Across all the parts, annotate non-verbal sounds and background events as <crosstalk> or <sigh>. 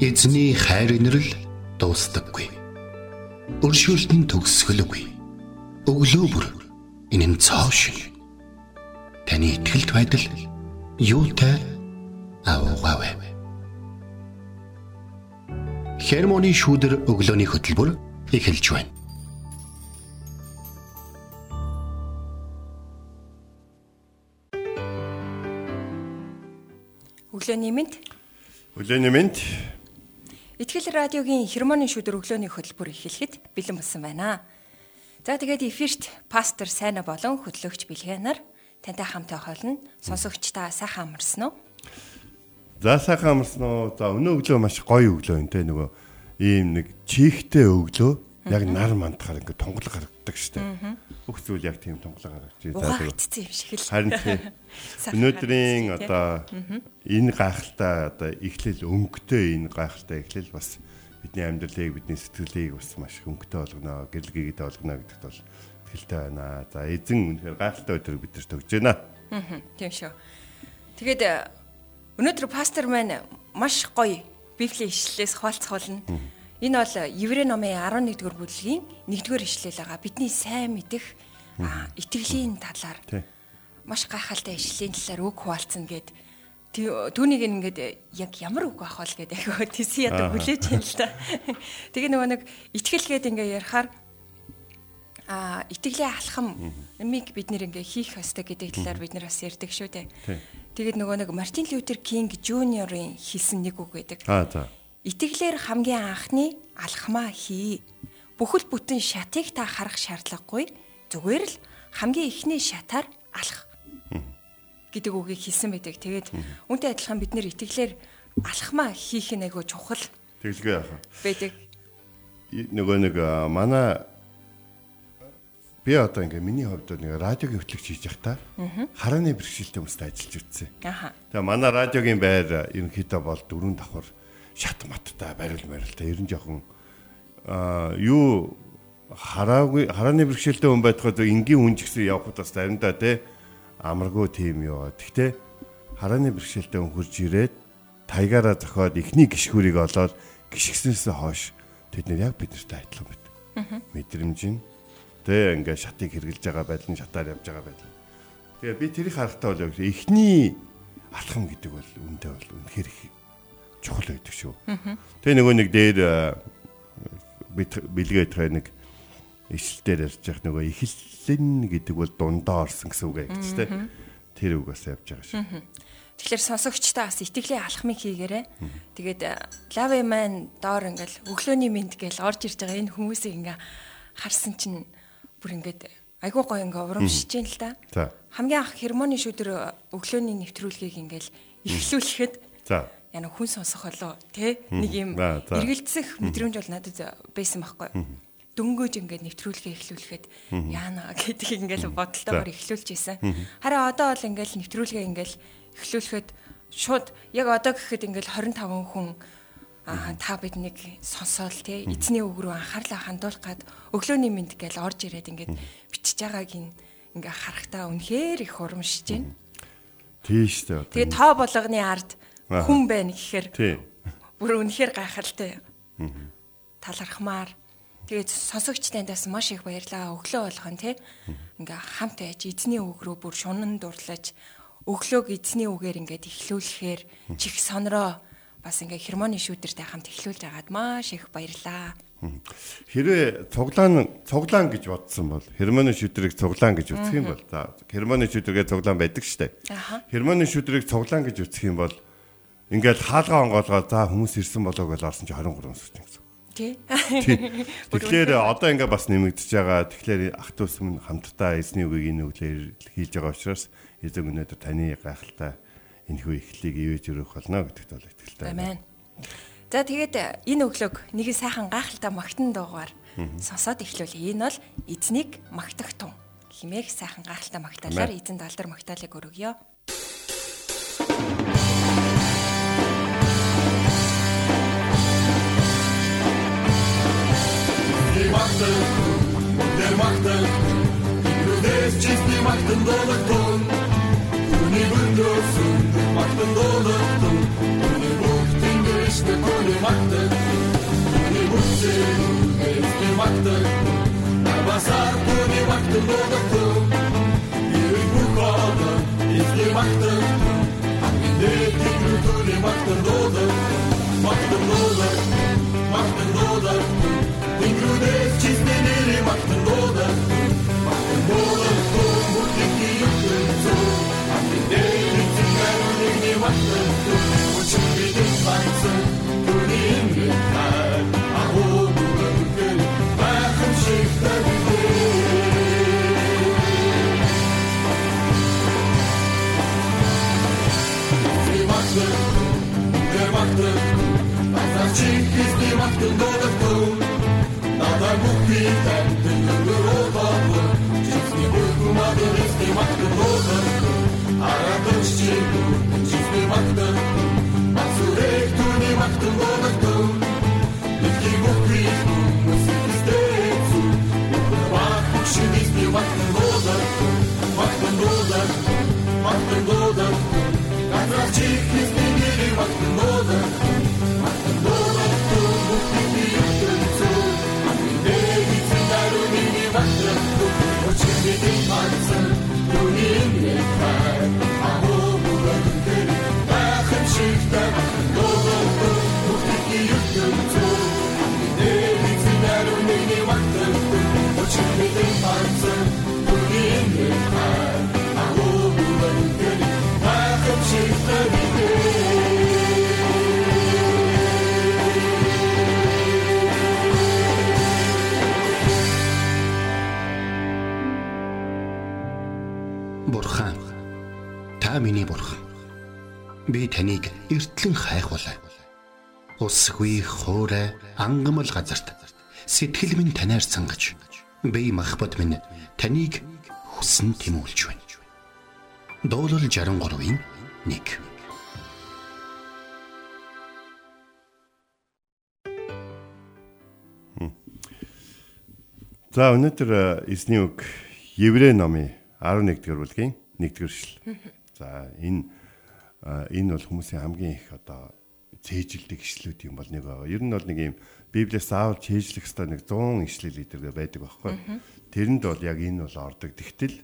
Эзний хайр инрэл дуустдаггүй. Өршөөлт нь төгсгөлгүй. Өглөө бүр энэ нь цоо шиг. Таны ихтгэлт байдал юутай аавгаавэ. Хермоны шүүдэр өглөөний хөтөлбөр эхэлж байна. Өглөөний мэнд. Өглөөний мэнд. Итгэл радиогийн хермоны шүдэр өглөөний хөтөлбөр эхлэхэд бэлэн болсон байна. За тэгээд эфирт пастор Сайна болон хөтлөгч Билгэнаар тантай хамт хохолно. Сонсогч та сайхан амарсан уу? За сайхан амарсан уу? За өнөө өглөө маш гоё өглөө энэ нөгөө ийм нэг чихтэй өглөө яг нар мандахаар ингээд тонголог гаргадаг штэ. Бүх зүйл яг тийм тонголог гаргаж байгаа. Угаагдсан юм шиг л. Харин тийм. <laughs> Өнөөдрийн одоо энэ гайхалтай одоо эхлэл өнгөтэй энэ гайхалтай эхлэл бас бидний амьдралыг бидний сэтгэлийг бас маш өнгөтэй болгоно, гэрэл гээдэй болгоно гэдэгт бол итгэлтэй байна. За эзэн үнэхээр гайхалтай өдөр бидэрт өгч байна. Тийм шүү. Тэгээд өнөөдөр пастор маань маш гоё библийн ишлэлээс хуваалцахуулна Энэ бол Еврей номын 11-р бүлгийн 1-р ишлэл байгаа. Бидний сайн мэдэх итгэлийн талаар маш гайхалтай ишлэлийн талаар үг хуваалцсан гэд түүнийг ингээд яг ямар үг байх вэ гэдэг яг тийсэн яд хүлээж юм л та. <laughs> Тэгээ нөгөө нэг итгэл гээд ингээ ярихаар а итгэлийн алхам нэмийг бид нэр ингээ хийх ёстой гэдэг талаар бид нар бас ярьдаг шүү дээ. Тэгээд нөгөө нэг Мартин Лютер Кинг Жуниорын хэлсэн нэг үг гэдэг. Аа за Итгэлээр хамгийн анхны алхмаа хий. Бүхэл бүтэн шатыг та харах шаардлагагүй. Зүгээр л хамгийн ихний шатаар алах гэдэг үгийг хэлсэн байдаг. Тэгээд үүнтэй адилхан бид нэр итгэлээр алхмаа хийх нь айгүй чухал. Тэглэгээ яах вэ? Байдаг. Нөгөө нэг манай би одоо ингээ миний хувьд нэг радиогийн хөтлөгч хийж явахдаа харааны бэрхшээлтэй хүмүүстэй ажиллаж үзсэн. Аха. Тэгээ манай радиогийн байр ерөнхийдөө бол дөрөв давхар шат маттай барил барилтай ер нь жоохон аа юу хараагүй харааны бэрхшээлтэй хүн байхад энгийн хүн ч гэсэн явхад бас заримдаа те амаргүй тийм юу. Гэхдээ харааны бэрхшээлтэй хүн хурж ирээд таягаараа зохиод ихний гişхүрийг олоод гişгснээс хойш тэд нэр яг бидэртэй адилхан байт. Мэдрэмж нь тэ ингээ шатыг хэрглэж байгаа байдлын шатаар явж байгаа байдлаа. Тэгээ би тэрийг харахтаа бол ихний алхам гэдэг бол үндэ бол үнэхээр их чухал байдаг шүү. Тэгээ нөгөө нэг дээр бэлгээд трай нэг ишлэлээр ярьж явах нөгөө эхлэн гэдэг бол дундаа орсон гэсэн үг гэж тийм тэр үг бас явж байгаа шүү. Тэгэхээр сонсогчдаа бас итгэлийн алхмыг хийгээрэй. Тэгээд лавэ маань доор ингээл өглөөний мэд гээл орж ирж байгаа энэ хүмүүсийг ингээ харсан чинь бүр ингээд айгуу гоё ингээ урамшиж जैन л да. Хамгийн анх хермоны шүдэр өглөөний нэвтрүүлгийг ингээл эхлүүлэхэд за яна хүн сонсох болоо те нэг юм эргэлзэх мэдрэмж бол надад байсан байхгүй. Дөнгөж ингээд нэвтрүүлгээ эхлүүлэхэд яана? гэдгийг ингээд бодолтойгоор эхлүүлж исэн. Харин одоо бол ингээд нэвтрүүлгээ ингээд эхлүүлэхэд шууд яг одоо гэхэд ингээд 25 хүн аа та биднийг сонсоол те эзний үг рүү анхаарлаа хандуулах гад өглөөний мэд гээл орж ирээд ингээд бичиж байгааг ингээ харахтаа үнэхээр их урамшиж байна. Тийш дээ. Тэгээ тоо болгоны ард хүн байна гэхээр бүр үнэхээр гайхалтай. Талархмаар. Тэгээд сонсогч таньдаас маш их баярлаа. Өглөө болгон тий ингээ хамт байж эзний үг рүү бүр шунан дурлаж өглөөг эзний үгээр ингээд эхлүүлэхээр чих сонроо. Бас ингээ хермоны шүүдэртэй хамт эхлүүлж агаад маш их баярлаа. Хэрвээ цуглаан цуглаан гэж бодсон бол хермоны шүдрийг цуглаан гэж үзэх юм бол за хермоны шүдргээ цуглаан байдаг штэ. Хермоны шүдрийг цуглаан гэж үзэх юм бол Ингээл хаалгаа онгоолгоо за хүмүүс ирсэн болоог л орсон чи 23 өсөж гэсэн. Тий. <laughs> Тэгэхээр одоо ингээ бас нэмэгдэж байгаа. Тэгэхээр ах トゥ ус минь хамтдаа эзний үгийг энэ үгээр хийж байгаа учраас эзэн өнөөдөр таны гайхалтай энэ хүү эхлэлийг ивэж өрөх болно гэдэгт бол итгэлтэй байна. За тэгээд энэ өглөөг нэг сайхан гайхалтай магтан дуугаар сонсоод эхлүүлээ. Энэ бол эзнийг магтах тун химээх сайхан гайхалтай магтаалаар эзэн далдар магтаалыг өргөё. machten, der machten, Ünides çiftli machten doluktun, Uni bündürsün, machten doluktun, Uni buhtin girişte kuni machten, Uni buhtin girişte machten, Nabasar kuni machten doluktun, Yürü bu kaldı, izli machten, Бурхан та миний бурхан. Би таныг эртлэн хайхвалаа. Усгүй хоорой ангамл газарт сэтгэл минь танаар сангаж би махбат минь таныг хүсн тимүүлж байна. Дуурал 63-ийн 1 За өнөөдөр э, эзний үг Еврей номын 11-р бүлгийн 1-р шил. За энэ энэ бол хүмүүсийн хамгийн их одоо цээжилдэг ишлүүд юм бол нэг байгаа. Ер нь бол нэг юм Библиэс заавал чийжлэх хэвээр нэг 100 ишлэл идэргээ байдаг байхгүй. Тэрэнд бол яг энэ бол ордог. Тэгтэл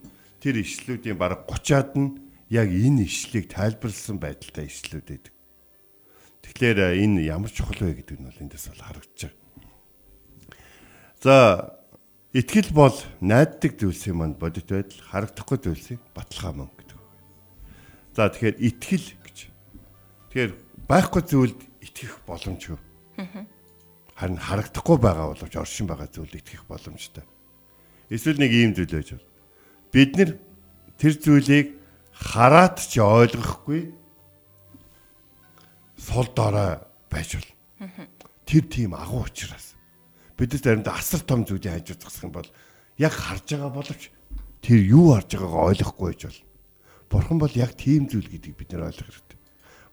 тэр ишлүүдийн бараг 30-аад нь яг энэ ишлийг тайлбарлсан байдалтай ишлүүд байдаг. Тэгэхээр энэ ямар чухал вэ гэдэг нь бол эндээс бол харагдаж байна. За итгэл бол найддаг зүйлсийн манд бодит байдал харагдахгүй зүйлсийн баталгаа мөн гэдэг. За тэгэхээр итгэл гэж. Тэгэхээр байхгүй зүйлд итгэх боломжгүй. Харин харагдахгүй байгаа боловч оршин байгаа зүйлд итгэх боломжтой. Эсвэл нэг ийм зүйл байж бол бид нар тэр зүйлийг хараад ч ойлгохгүй сул дорой байж бол. Тэр тийм агуу учраас бидэд заримдаа асар том зүйлийг хайж үзэх юм бол яг харж байгаа боловч тэр юу харж байгаагаа ойлгохгүй байж бол. Бурхан бол яг тийм зүйл гэдгийг бид нар ойлгох хэрэгтэй.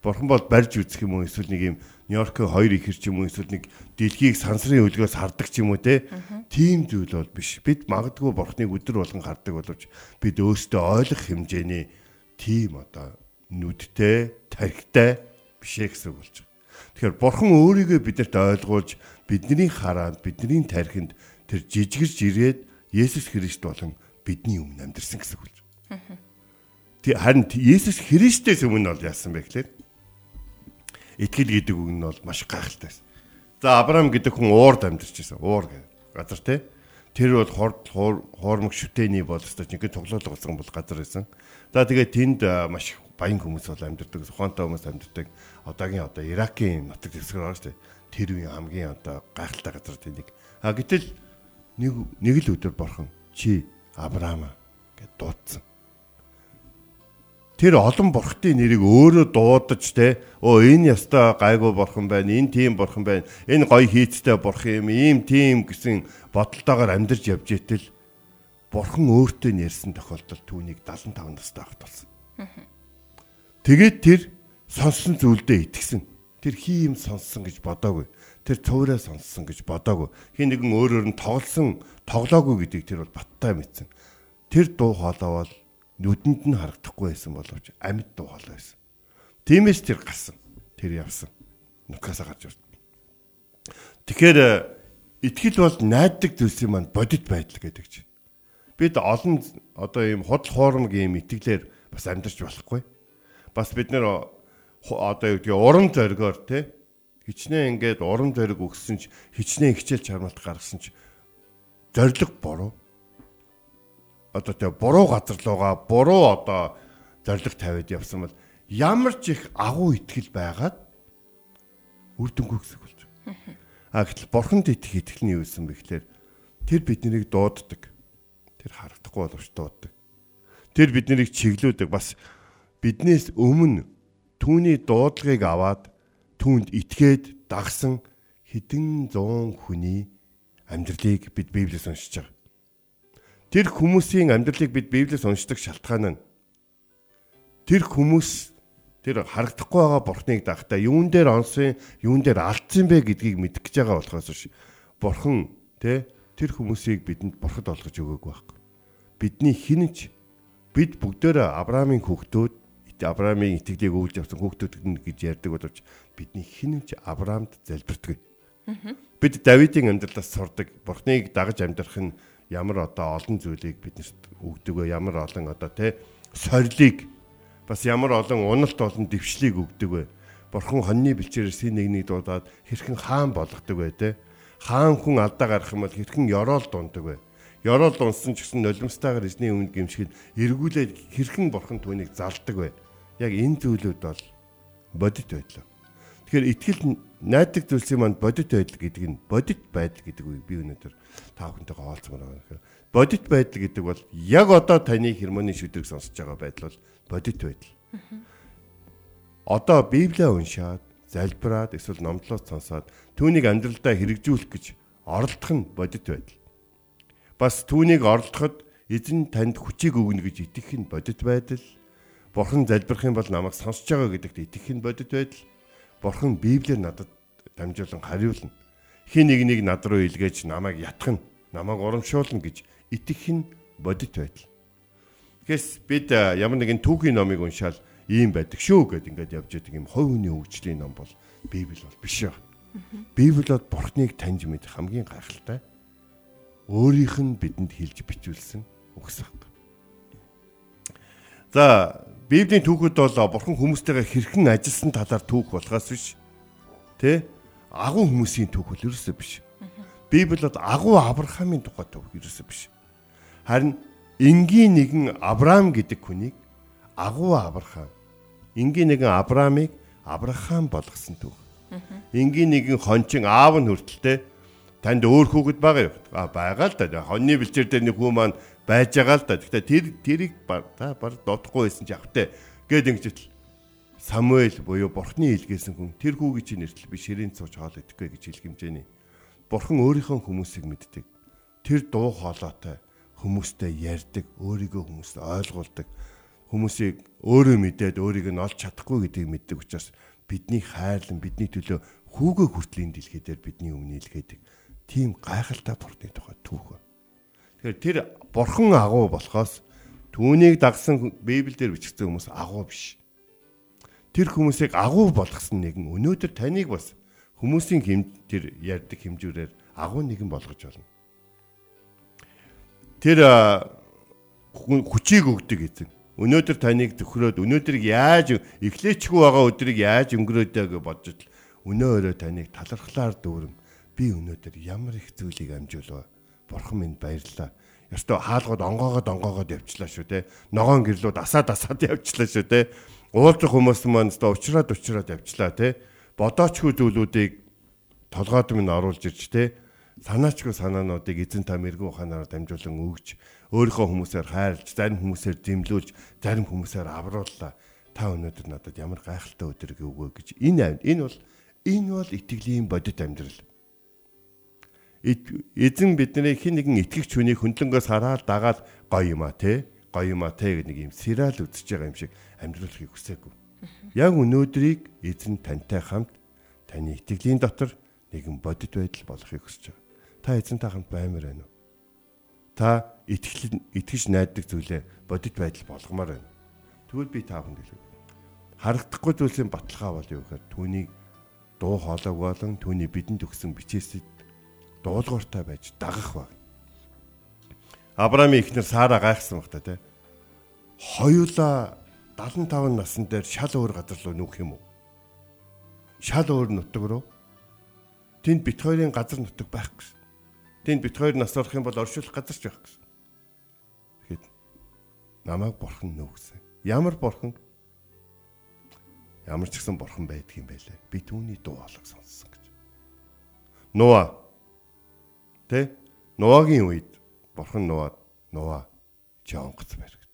Бурхан бол барьж үзэх юм уу эсвэл нэг юм Нью-Йоркийн хоёр ихэр ч юм уу эсвэл нэг дэлхийг сансрын хөлгөөс хардаг ч юм уу те. Тийм зүйл бол биш. Бид магадгүй Бурханыг өдөр болгон хардаг боловч бид өөрсдөө ойлгох хэмжээний тийм одоо нүдтэй, тархитай бишээ гэсэн үг болж байгаа. Тэгэхээр Бурхан өөрийгөө бидэрт ойлгуулж бидний хараанд, бидний тархинд тэр жижигэрч ирээд Есүс Христ болон бидний өмнө амьдэрсэн гэсэн үг. Тэг харин Есүс Христээс өмнө бол яасан бэ гэхээр итгэл гэдэг үг нь бол маш гайхалтай. За Авраам гэдэг хүн уурд амьдарч байсан. Уур гэдэг газар те. Тэр бол хор хоормог шүтээний болстой нэг тоглоом болсон бол газар байсан. За тэгээд тэнд маш баян хүмүүс бол амьдардаг, ухаантай хүмүүс амьдардаг. Одоогийн одоо Иракийн нутаг дэвсгэр байгаа шүү дээ. Тэр үеийн хамгийн одоо гайхалтай газар тэнийг. А гэтэл нэг нэг л өдөр борхон чи Авраама гэд дуудсан тэр олон бурхтын нэрийг өөрөө дуудаж те оо энэ яста гайгүй бурхан байна энэ тийм бурхан байна энэ гоё хийцтэй бурхан юм ийм тийм гэсэн бодолтойгоор амьдарч явж итэл бурхан өөртөө нэрсэн тохиолдолд түүнийг 75 настай авт болсон. Тэгээд тэр сонссон зүйлдээ итгэсэн. Тэр хий юм сонссон гэж бодоагүй. Тэр цувраа сонссон гэж бодоагүй. Хин нэгэн өөрөөр нь тоглосон, тоглоогүй гэдгийг тэр бол баттай мэдсэн. Тэр дуу хоолой бол нүдэнд нь харагдахгүй байсан боловч амьд дуу хоолой байсан. Тиймээс тэр гарсан. Тэр явсан. Нукасаа гарч ирд. Тэгэхээр э, итгэл бол найддаг зүйлсийн маань бодит байдал гэдэг чинь. Бид олон одоо ийм худал хуурмаг ийм итгэлээр бас амьдарч болохгүй. Бас бид нэр одоо юу гэдгийг урам зоригоор те хичнээн ингээд урам зориг өгсөн ч хичнээн хичээл чармалт гаргасан ч зориг буруу. Одоо тэгээ буруу газар руугаа буруу одоо зориг тавиад явсан бол ямар ч их агуу итгэл байгаад үр дүнгүй гэсэн болж байна. А гэтэл бурханд итгэх итгэл нь юу юм бэ гэхээр тэр биднийг дууддаг. Тэр харагдахгүй боловч дууддаг. Тэр биднийг чиглүүлдэг бас биднээс өмнө түүний дуудлагыг аваад түүнд итгээд дагсан хэдэн зуун хүний амьдралыг бид Библиэс уншиж байгаа. Тэр хүмүүсийн амьдралыг бид Библиэс уншдаг шалтгаан нь тэр хүмүүс тэр харагдахгүй байгаа бурхныг дагтаа юун дээр онсон, юун дээр алдсан бэ гэдгийг мэдгэж байгаа болохоос. Бурхан тэ тэр хүмүүсийг бидэнд бурхад олгож өгөөгүй байхгүй. Бидний хинэж бид бүгдөө Авраамийн хүүхдүүд Авраамийн итгэлийг өгүүлж авсан хүүхдүүд гэж ярьдаг боловч бидний хинэмж Авраамд залбирдаг. Бид Давидын амьдралаас сурдаг Бурхныг дагаж амьдрах нь ямар одоо олон зүйлийг биднэрт өгдөг вэ? Ямар олон одоо тэ сорилыг бас ямар олон уналт олон дэвшлийг өгдөг вэ? Бурхан хоньны бэлчээрээр син нэгнийг дуудаад хэрхэн хаан болгодог вэ тэ? Хаан хүн алдаа гарах юм бол хэрхэн ёроол дундаг вэ? Ёроол дунсан ч гэсэн нулимстайгаар эзний өмнө гимшихэд эргүүлээд хэрхэн бурхан түүнийг залдаг вэ? Яг энэ зүйлүүд бол бодит байдлаа. Тэгэхээр итгэл найдаг зүйлсийн манд бодит байдал гэдэг нь бодит байдал гэдэг үгийг би өнөөдөр та бүхэнтэйгээ хаалцмаар байна. Тэгэхээр бодит байдал гэдэг бол яг одоо таны хермоны шүдрэг сонсож байгаа байдал бол бодит байдал. Одоо Библийг уншаад, залбираад эсвэл номдлоос сонсоод түүнийг амьдралдаа хэрэгжүүлэх гэж оролдох нь бодит байдал. Бас түүнийг оролдоход эзэн танд хүчийг өгнө гэж итгэх нь бодит байдал Бурхан залбирх юм бол намайг сонсож байгаа гэдэгт итгэх нь бодит байдал. Бурхан Библиэр надад дамжуулан хариулна. Хин нэг нэг над руу илгээж намайг ятгах нь, намайг урамшуулна гэж итгэх нь бодит байдал. Гэс бид ямар нэгэн түүхийн номыг уншаал ийм байдаг шүү гэд ингээд явж байгаа юм хой хүний хөгжлийн ном бол Библи бол биш яа. Библи бол Бурхныг таньж мэдэх хамгийн гайхалтай өөрийнх нь бидэнд хэлж бичүүлсэн үгс баг. За Библийн түүхүүд бол бурхан хүмүүстэйгээ хэрхэн ажилласан талаар түүх болохоос биш. Тэ? Агуу хүмүүсийн түүх бол ерөөсөө биш. Библи бол агуу Авраамийн тухай түүх ерөөсөө биш. Харин энгийн нэгэн Авраам гэдэг хүнийг агуу Авраам. Энгийн нэгэн Авраамыг Авраам болгосон түүх. Энгийн нэгэн хончин аав нь хүртэлтэй танд өөр хүүхэд байгаа юу? А байгаа л да. Хоньны бэлчээр дээр нэг хүү маань байж байгаа л да. Гэхдээ тэр тэрийг та бар додохгүй байсан ч явтай гэд ингэж Самуэль буюу Бурхны илгээсэн хүн тэр хүүгийн чинь нэртэл би ширээн цууч хоол идэхгүй гэж хэлэх хэмжээний. Бурхан өөрийнхөө хүмүүсийг мэддэг. Тэр дуу хоолойтой хүмүүстэй ярьдаг, өөрийгөө хүмүүст ойлгуулдаг. Хүмүүсийг өөрөө мэдээд өөрийг нь олж чадахгүй гэдгийг мэддэг учраас бидний хайрлан бидний төлөө хүүгээ хүртлийн дэлхий дээр бидний өмнө илгээдэг. Тийм гайхалтай бурхны тухай түүх. Тэгэхээр тэр бурхан агуу болохоос түүнийг дагсан Библиэлд бичигдсэн хүмүүс агуу биш. Тэр хүмүүсийг агуу болгосон нэгэн өнөөдөр таныг бас хүмүүсийн хэм тэр ярьдаг хэмжүүрээр агуу нэгэн болгож болно. Тэр хүчийг өгдөг эзэн. Өнөөдөр таныг төхрөөд өнөөдөр яаж эхлээчгүй байгаа өдрийг яаж өнгөрөөдөө гэж бодож өнөө өрөө таныг талархлаар дүүрэн би өнөөдөр ямар их зүйлийг амжуулва Бурхан минь баярлалаа. Ёстой хаалгууд онгоогоод онгоогоод явчлаа шүү те. Ногоон гэрлүүд асаад асаад явчлаа шүү те. Уулзах хүмүүс маань өстой уучраад уучраад явчлаа те. Бодоочгүй зүйлүүдийг толгойд минь оруулж ирж те. Санаачгүй санаануудыг эзэн та мэрэгүү ухаанаар дамжуулан өгч өөрийнхөө хүмүүсээр хайрлж, зарим хүмүүсээр зэмлүүлж, зарим хүмүүсээр аврууллаа. Та өнөөдөр надад ямар гайхалтай өдрийг өгөө гэж энэ энэ бол энэ бол итгэлийн бодит амьдрал эзэн бидний хин нэгэн итгэгч хүний хөндлөнгөөс хараад дагаад гоё юм а те гоё юм а те гэх нэг юм сериал үзэж байгаа юм шиг амьдруулахыг хүсээгүй. Яг өнөөдрийг эзэн тантай хамт таны итгэлийн дотор нэгэн бодит байдал болохыг хүсэж байгаа. Та эзэнтэй хамт баймаар байна уу? Та итгэл итгэж найддаг зүйлээ бодит байдал болгомоор байна. Тэгвэл би та бүхэнд хэлээ. Харагдахгүй зүйлсийн баталгаа бол юу гэхээр түүнийг дуу хоолойг болон түүний бидэнд өгсөн бичээсэд дуулууртай байж дагах баг. Авраамийн эхнэр Сара гайхсан баг та тий. Хоёулаа 75 насн дээр шал өөр газар руу нүүх юм уу? Шал өөр нутаг руу. Тэнд бит хоёрын газар нутаг байх гэсэн. Тэнд бит хоёр нас орох юм бол оршуулах газар ч байх гэсэн. Тэгэхэд намайг бурхан нүүгсэн. Ямар бурхан? Ямар ч гэсэн бурхан байдаг юм байлээ. Би түүний дуу хоолойг сонссон гэж. Нуа. Тэ? Нуагийн үед бурхан нуа нуа жонгоц барь гэж.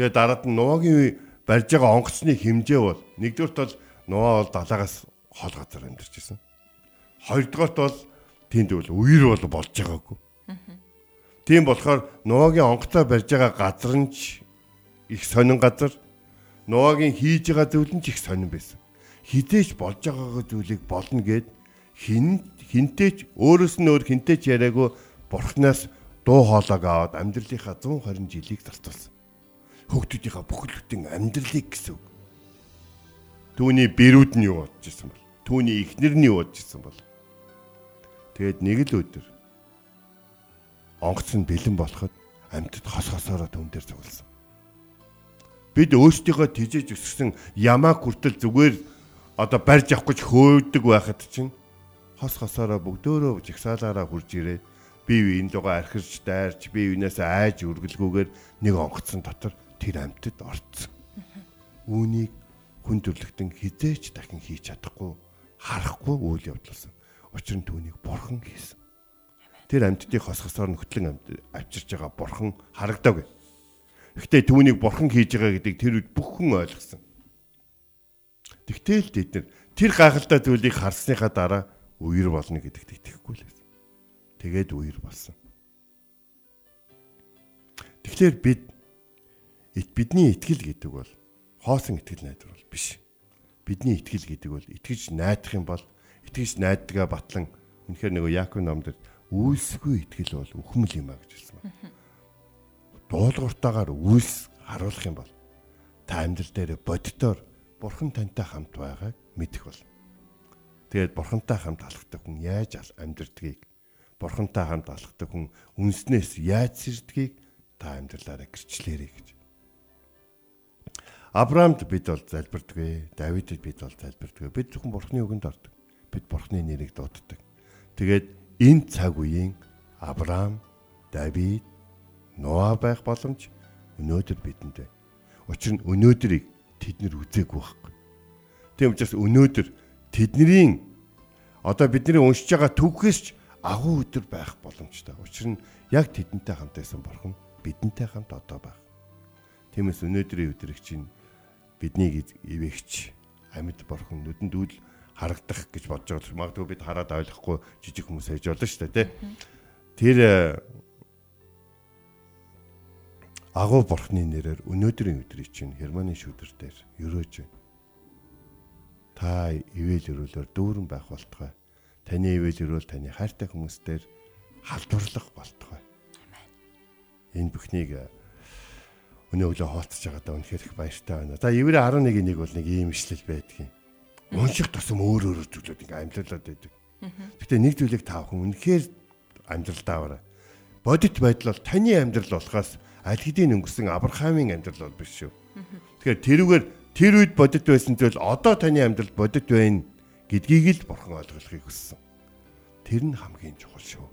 Тэгээ дараад нь нуагийн барьж байгаа онгоцны хэмжээ бол нэгдүгürt бол нуа бол далаагаас хол газар амьдарч ирсэн. Хоёрдугаарт бол тэнд бол үер бол болж байгаагүй. Тийм болохоор нуагийн онгоцоо барьж байгаа газар нь ч их сонин газар Ноагийн хийж байгаа зүйл нь ч их сонирн байсан. Хизээч болж байгаа зүйлийг болно гэд хин хинтээч өөрөөс нь өөр хинтээч яриаггүй бурхнаас дуу хоолойг аваад амьдралынхаа 120 жилийг зарцуулсан. Хөгтүүдийнхаа бүхэл бүтэн амьдралыг гэсэн үг. Түүний бэрүүд нь юу бодож ирсэн бол? Түүний эхнэр нь юу бодож ирсэн бол? Тэгэд нэг л өдөр онгоц нь бэлэн болоход амьтад хос хосоороо түн дээр цугласан бид өөрсдийнхөө тижээж өсгсөн ямаа хүртэл зүгээр одоо барьж авах гэж хөөдөг байхад чинь хос хосоороо бүгдөөрөө жигсаалаараа хурж ирээд бие биеийн лугаа архирч дайрч бие биенээс айж үргэлгүйгээр нэг онгоцсон дотор тэр амьтад орцсон. Үүнийг хүн төрлөختөн хизээч дахин хийж чадахгүй харахгүй үйл явдлсан. Учир нь түүнийг бурхан хийсэн. Тэр амьтдыг хос хосоор нөхтлөн авчирч байгаа бурхан харагдаг. Гэхдээ түүнийг бурхан хийж байгаа гэдгийг тэр үед бүх хүн ойлгосон. Тэгтэл тэд нар тэр гайхалтай зүйлийг харсныхаа дараа үер болно гэдэгт итгэхгүй л байсан. Тэгээд үер болсон. Тэгэхээр бид бидний итгэл гэдэг бол хоосон итгэл найдвар бол биш. Бидний итгэл гэдэг бол итгэж найдах юм бол итгэж найдгаа батлан үнэхээр нөгөө Яаков номдэр үйлсгүй итгэл бол үхмэл юм а гэж хэлсэн байна дуулууртаагаар үйлс харуулах юм бол та амьдрал дээр боддоор бурхан тантай хамт байгааг мэдэх бол. Тэгээд бурхантай хамт алхдаг хүн яаж амьдрдгийг бурхантай хамт алхдаг хүн үнснээс яаж сэрдгийг та амьдралаараа гэрчлээрэй гэж. Авраамд бид бол залбирдгүй, Давидэд бид бол залбирдгүй. Бид зөвхөн бурхны үгэнд ордог. Бид бурхны нэрийг дууддаг. Тэгээд энэ цаг үеийн Авраам, Давид, Ноа байх боломж өнөөдөр бидэнд байна. Учир нь өнөөдрийг тэд нар үзээгүй байхгүй. Тийм учраас өнөөдөр тэдний одоо бидний уншиж байгаа түүхээс ч агуу өдөр байх боломжтой. Учир нь яг тэдэнтэй хамт байсан бурхан бидэнтэй хамт одоо байх. Тиймээс өнөөдрийн өдрийг чинь бидний ивэгч амьд бурхан нүдэнд үл харагдах гэж бодож байгаа. Магадгүй бид хараад ойлгохгүй жижиг хүмүүс хайж болно шүү дээ, тэ. Тэр агуу бурхны нэрээр өнөөдрийн өдрийг чинь Германы шүүдэр дээр өрөөж байна. Та ивэл өрөөлөөр дүүрэн байх болтугай. Таны ивэл өрөөл таны хайртай хүмүүстээр халдварлах болтугай. Энэ бүхнийг э, өнөө өглөө хаалтж байгаадаа үнэхээр их баяртай байна. За 11-ийн нэг бол нэг ийм ишлэл байдгийн. Унших тусам өөр өөр зүйлүүд ингээм амьдралаад байдаг. Гэтэ нэг зүйлийг та бүхэн үнэхээр амьдралдаа аваарай. Бодит байдал бол таны амьдрал болохоос аль хэдийн өнгөрсөн Авраамийн амьдрал бол биш шүү. Тэгэхээр тэрүүгээр тэр үед бодит байсан зүйл одоо таны амьдрал бодит байна гэдгийг л бурхан ойлгохыг хүссэн. Тэр нь хамгийн чухал шүү.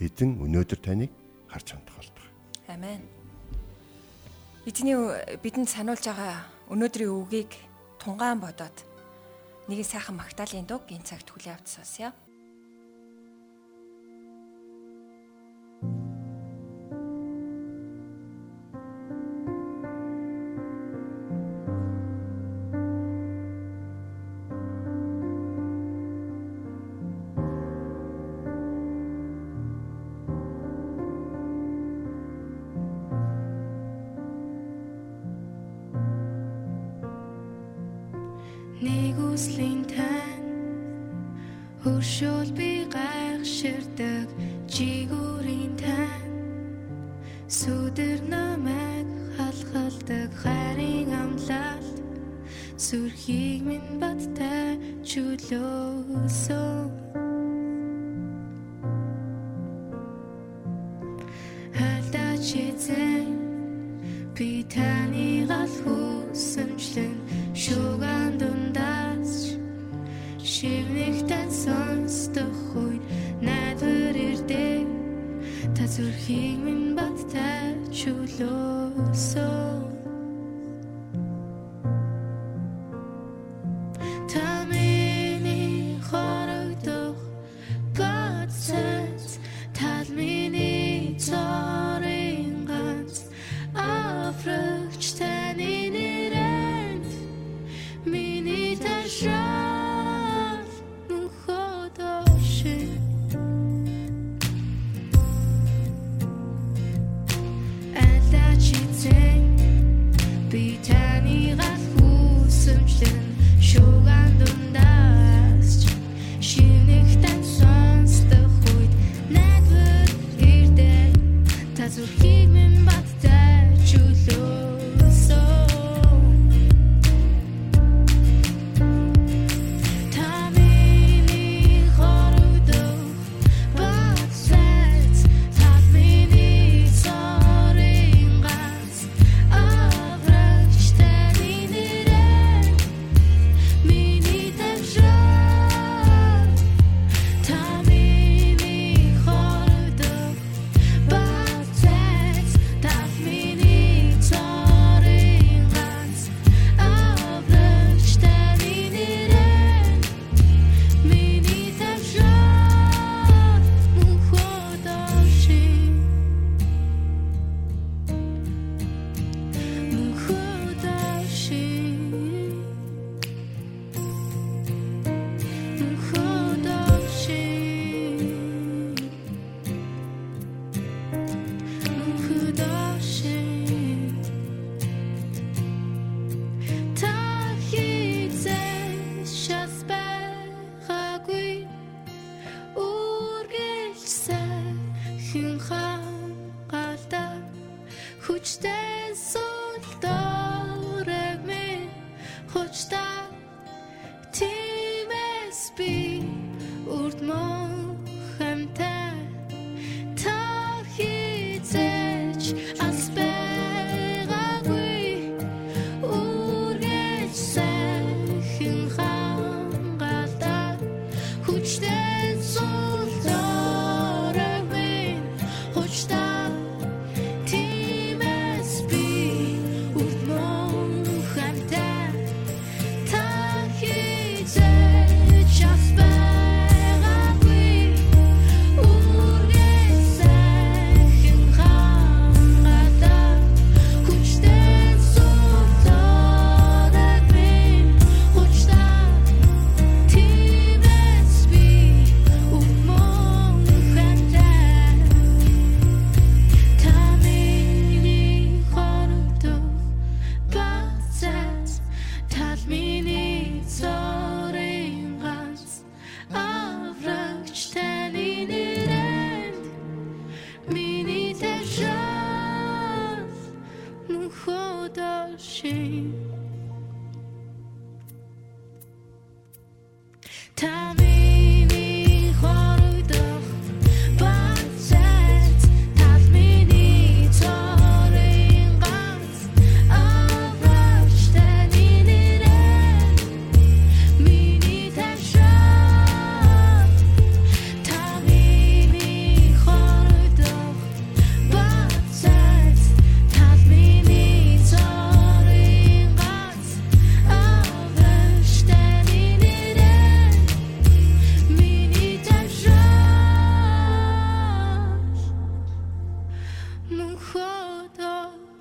Эзэн өнөөдөр таныг харж хандах болдог. Амен. Эзний бидэнд сануулж байгаа өнөөдрийн үгийг тунгаан бодоод нэг сайхан магтаалын дуг энэ цагт хүлээ авч сонсъё. Тэрийг минь баттай чөлөөсөн Хальтаа чицэн би таны гал хүсэмжлэн шугаан дундаас шивнэгтэн сонсдох үед найдвар ирдэг та зүрхийг минь баттай чөлөөсөн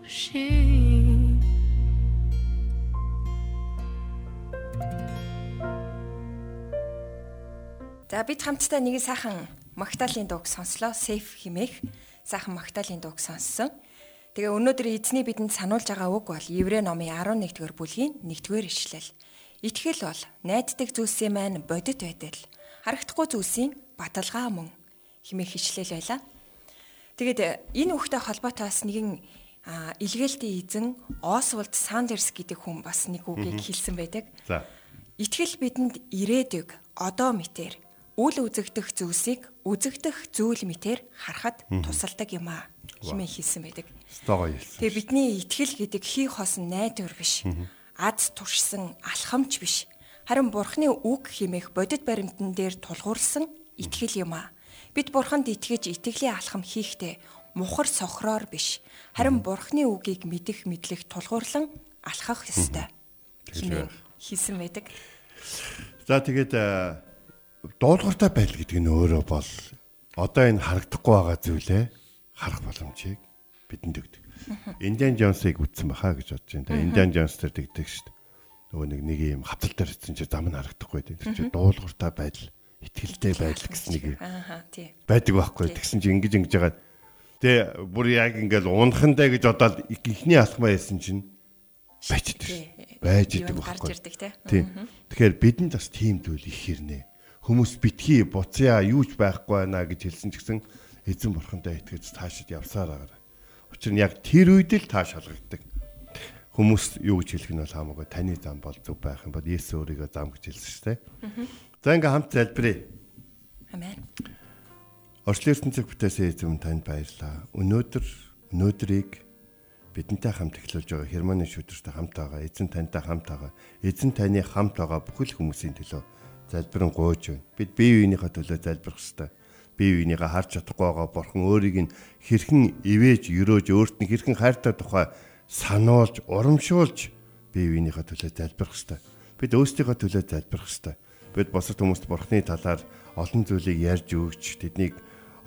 За бид хамтдаа нэг сайхан магтаалын дууг сонслоо. Сейф химээх сайхан магтаалын дууг сонссон. Тэгээ өнөөдөр эзний бидэнд сануулж байгаа үг бол Еврей номын 11-р бүлгийн 1-р ишлэл. Итгэл бол найддаг зүйлсийн маань бодит байдал. Харагдахгүй зүйлсийн баталгаа мөн химээх ишлэл байлаа. Тэгээд энэ үгтэй холбоотой бас нэгэн а илгээлтийн эзэн Освальд Сандерс гэдэг хүн бас нэг үгийг хэлсэн байдаг. За. Итгэл бидэнд ирээдүг одоо мэтэр үл үзэгдэх зүйлсийг үзэгдэх зүйл мэтэр харахад тусалдаг юм аа хэмээн хэлсэн байдаг. Тэгээ бидний итгэл гэдэг хий хосон найдвар биш. Аз туршсан алхамч биш. Харин бурхны үг хэмээх бодит баримтан дээр тулгуурласан итгэл юм аа. Бид бурханд итгэж итгэлийн алхам хийхдээ мухар сохроор биш. Харин бурхны үгийг мэдэх мэдлэх тулгуурлан алхах ёстой. хийсэн байдаг. За тэгээд э, дуулууртай байдал гэдэг нь өөрөө бол одоо энэ харагдахгүй байгаа зүйлээ харах боломжийг бидэнд өгдөг. Индиан Джонсыг үтсэн баха гэж бодож байна. Индиан Джонс тэр тэгдэг шүү дээ. Нөгөө нэг нэг юм хавтал дээр хэвсэн чи зам нь харагдахгүй дээ. Тэр чи дуулууртай байдал, ихтгэлтэй байдал гэсэн нэг байдаг байхгүй. Тэгсэн чи ингэж ингэж яагаад тэгээ бүр яг ингээл унахандаа гэж бодоод ихний алхмаа хэлсэн чинь байж идэг. Байж идэг байхгүй. Тийм. Тэгэхээр бидэнд бас тийм зүйл их хэрнэ. Хүмүүс битгий буцаа юу ч байхгүй байна гэж хэлсэн ч гэсэн эзэн бурхандаа итгэж таашид явсаар байгаа. Учир нь яг тэр үед л тааш халгагддаг. Хүмүүс юу гэж хэлэх нь бол хамаагүй таны зам бол зөв байх юм бол Есүс өөрийгөө зам гэж хэлсэн шүү дээ. За ингээм хамт залбирая. Амен. Орчлын ертөнцөг бүтээсэн эзэм танд баярлалаа. Өнөөдөр өнөөдрийг бидэнтэй хамт эхлүүлж байгаа Германы шүдэртэй хамт байгаа. Эзэн тантай хамт байгаа. Эзэн таны хамт байгаа бүхэл хүмүүсийн төлөө залбирэн гуйж байна. Бид бие биенийхээ төлөө залбирх ёстой. Бие биенийгээ харж чадахгүй байгаа бурхан өөрийг нь хэрхэн ивэж, өрөөж, өөрт нь хэрхэн хайртай тухай сануулж, урамшуулж бие биенийхээ төлөө залбирх ёстой. Бид өөрсдийнхөө төлөө залбирх ёстой. Бид босод хүмүүст бурхны талаар олон зүйлийг ярьж өгч тэднийг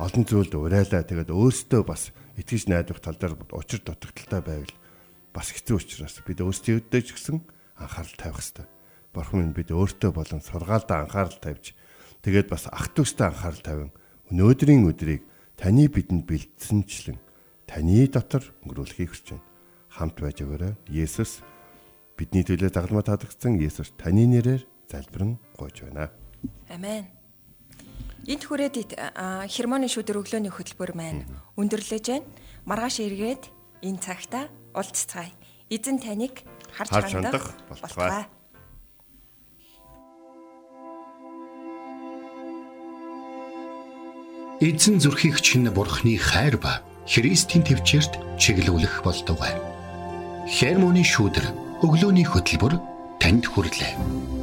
олон зүйлд урайлаа тэгээд өөрсдөө бас итгэж найдвах тал дээр учир дутагдaltaй байвал бас хэцүү учраас бид өөрсдөө ч гэсэн анхаарал тавих хэрэгтэй. Бурхан минь бид өөртөө болон сургаалдаа анхаарал тавьж тэгээд бас ах トゥ устай анхаарал тавин өнөөдрийн өдрийг таны бидэнд бэлдсэнчлэн таны дотор өнгөрүүлэхийг хүсэж байна. Хамт байж өгөөрэй. Есүс бидний төлөө дагалмаа таадагцсан Есүс таны нэрээр залбирэн гуйж байна. Амен. Энд хүрээд хермоны шүдэр өглөөний хөтөлбөр маань өндөрлөж байна. Маргааш эргээд энэ цагта уулзцгаая. Эзэн таныг харж хандах болтугай. Эзэн зүрхийг чинь бурхны хайр ба Христийн төвчөрт чиглүүлэх болтугай. Хермоны шүүдэр өглөөний хөтөлбөр танд хүрэлээ.